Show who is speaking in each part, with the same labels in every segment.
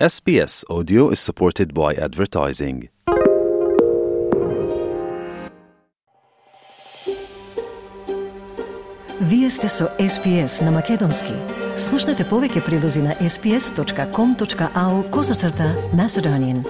Speaker 1: SBS Audio is supported by advertising.
Speaker 2: Вие сте со SPS на Македонски. Слушнете повеќе прилози на sps.com.au козацрта Macedonian.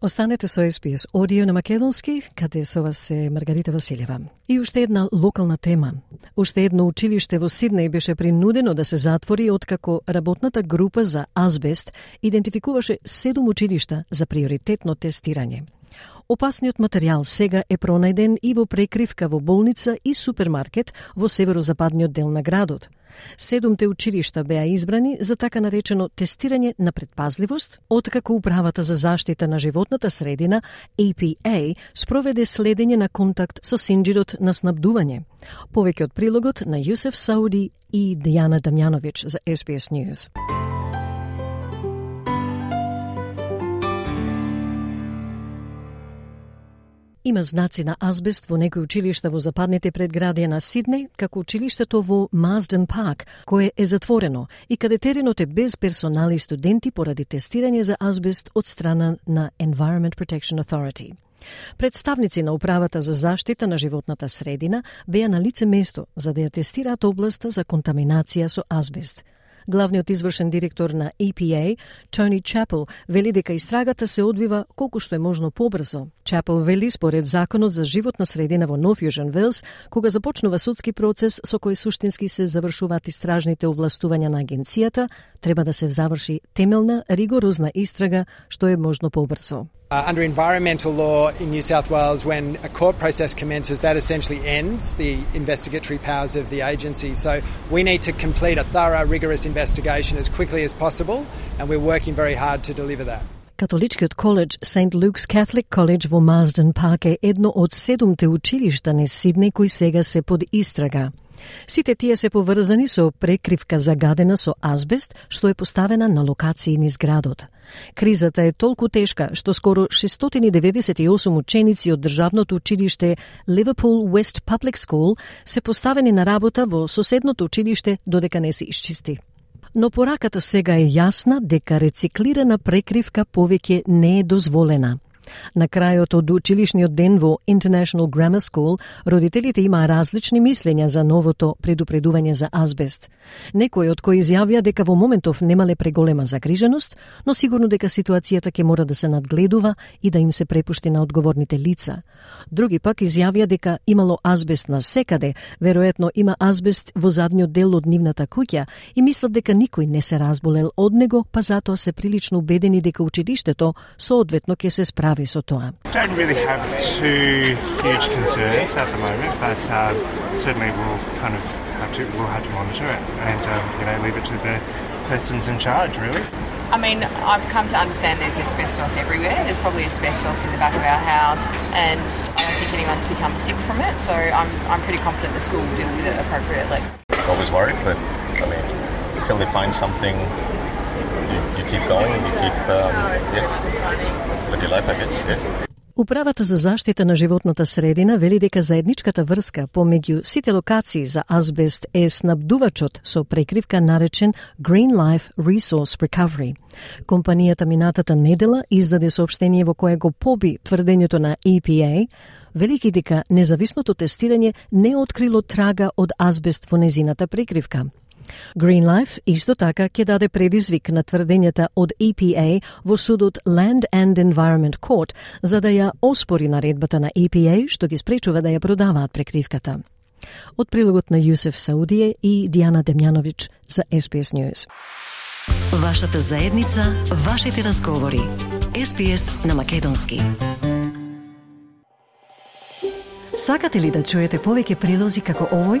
Speaker 2: Останете со SPS Audio на Македонски, каде со вас е Маргарита Василева. И уште една локална тема. Уште едно училиште во Сиднеј беше принудено да се затвори откако работната група за азбест идентификуваше седум училишта за приоритетно тестирање. Опасниот материјал сега е пронајден и во прекривка во болница и супермаркет во северозападниот дел на градот. Седумте училишта беа избрани за така наречено тестирање на предпазливост, откако Управата за заштита на животната средина, APA, спроведе следење на контакт со синџирот на снабдување. Повеќе од прилогот на Јусеф Сауди и Дијана Дамјановиќ за SBS News. Има знаци на азбест во некои училишта во западните предградија на Сиднеј, како училиштето во Мазден Парк, кое е затворено и каде теренот е без персонал и студенти поради тестирање за азбест од страна на Environment Protection Authority. Представници на Управата за заштита на животната средина беа на лице место за да ја тестираат областа за контаминација со азбест – Главниот извршен директор на EPA, Тони Чапел, вели дека истрагата се одвива колку што е можно побрзо. Чапел вели според законот за животна средина во Нов Јужен Велс, кога започнува судски процес со кој суштински се завршуваат истражните овластувања на агенцијата, треба да се заврши темелна, ригорозна истрага што е можно побрзо.
Speaker 3: Uh, under environmental law in New South Wales, when a court process commences, that essentially ends the investigatory powers of the agency. So we need to complete a thorough, rigorous investigation as quickly as possible, and we're working very hard to deliver that.
Speaker 2: Католичкиот коледж St. Luke's Catholic College во Мазден Парк е едно од седумте училишта на Сиднеј кои сега се под истрага. Сите тие се поврзани со прекривка загадена со азбест, што е поставена на локации низ градот. Кризата е толку тешка што скоро 698 ученици од државното училиште Liverpool West Public School се поставени на работа во соседното училиште додека не се исчисти. Но пораката сега е јасна дека рециклирана прекривка повеќе не е дозволена – На крајот од училишниот ден во International Grammar School, родителите имаа различни мислења за новото предупредување за азбест. Некои од кои изјавија дека во моментов немале преголема загриженост, но сигурно дека ситуацијата ќе мора да се надгледува и да им се препушти на одговорните лица. Други пак изјавија дека имало азбест на секаде, веројатно има азбест во задниот дел од нивната куќа и мислат дека никој не се разболел од него, па затоа се прилично убедени дека училиштето соодветно ќе се справи I
Speaker 4: don't really have too huge concerns at the moment, but uh, certainly we'll kind of have to, we'll have to monitor it and um, you know, leave it to the persons in charge, really.
Speaker 5: I mean, I've come to understand there's asbestos everywhere. There's probably asbestos in the back of our house, and I don't think anyone's become sick from it, so I'm, I'm pretty confident the school will deal with it appropriately.
Speaker 6: Always worried, but I mean, until they find something, you, you keep going and you keep, um, yeah.
Speaker 2: Управата за заштита на животната средина вели дека заедничката врска помеѓу сите локации за азбест е снабдувачот со прекривка наречен Green Life Resource Recovery. Компанијата минатата недела издаде сообштение во кое го поби тврдењето на EPA, велики дека независното тестирање не открило трага од азбест во незината прекривка. Green Life исто така ќе даде предизвик на тврдењата од EPA во судот Land and Environment Court за да ја оспори наредбата на EPA што ги спречува да ја продаваат прекривката. Од прилогот на Јусеф Саудије и Дијана Демјановиќ за SBS News.
Speaker 7: Вашата заедница, вашите разговори. SBS на Македонски.
Speaker 2: Сакате ли да чуете повеќе прилози како овој?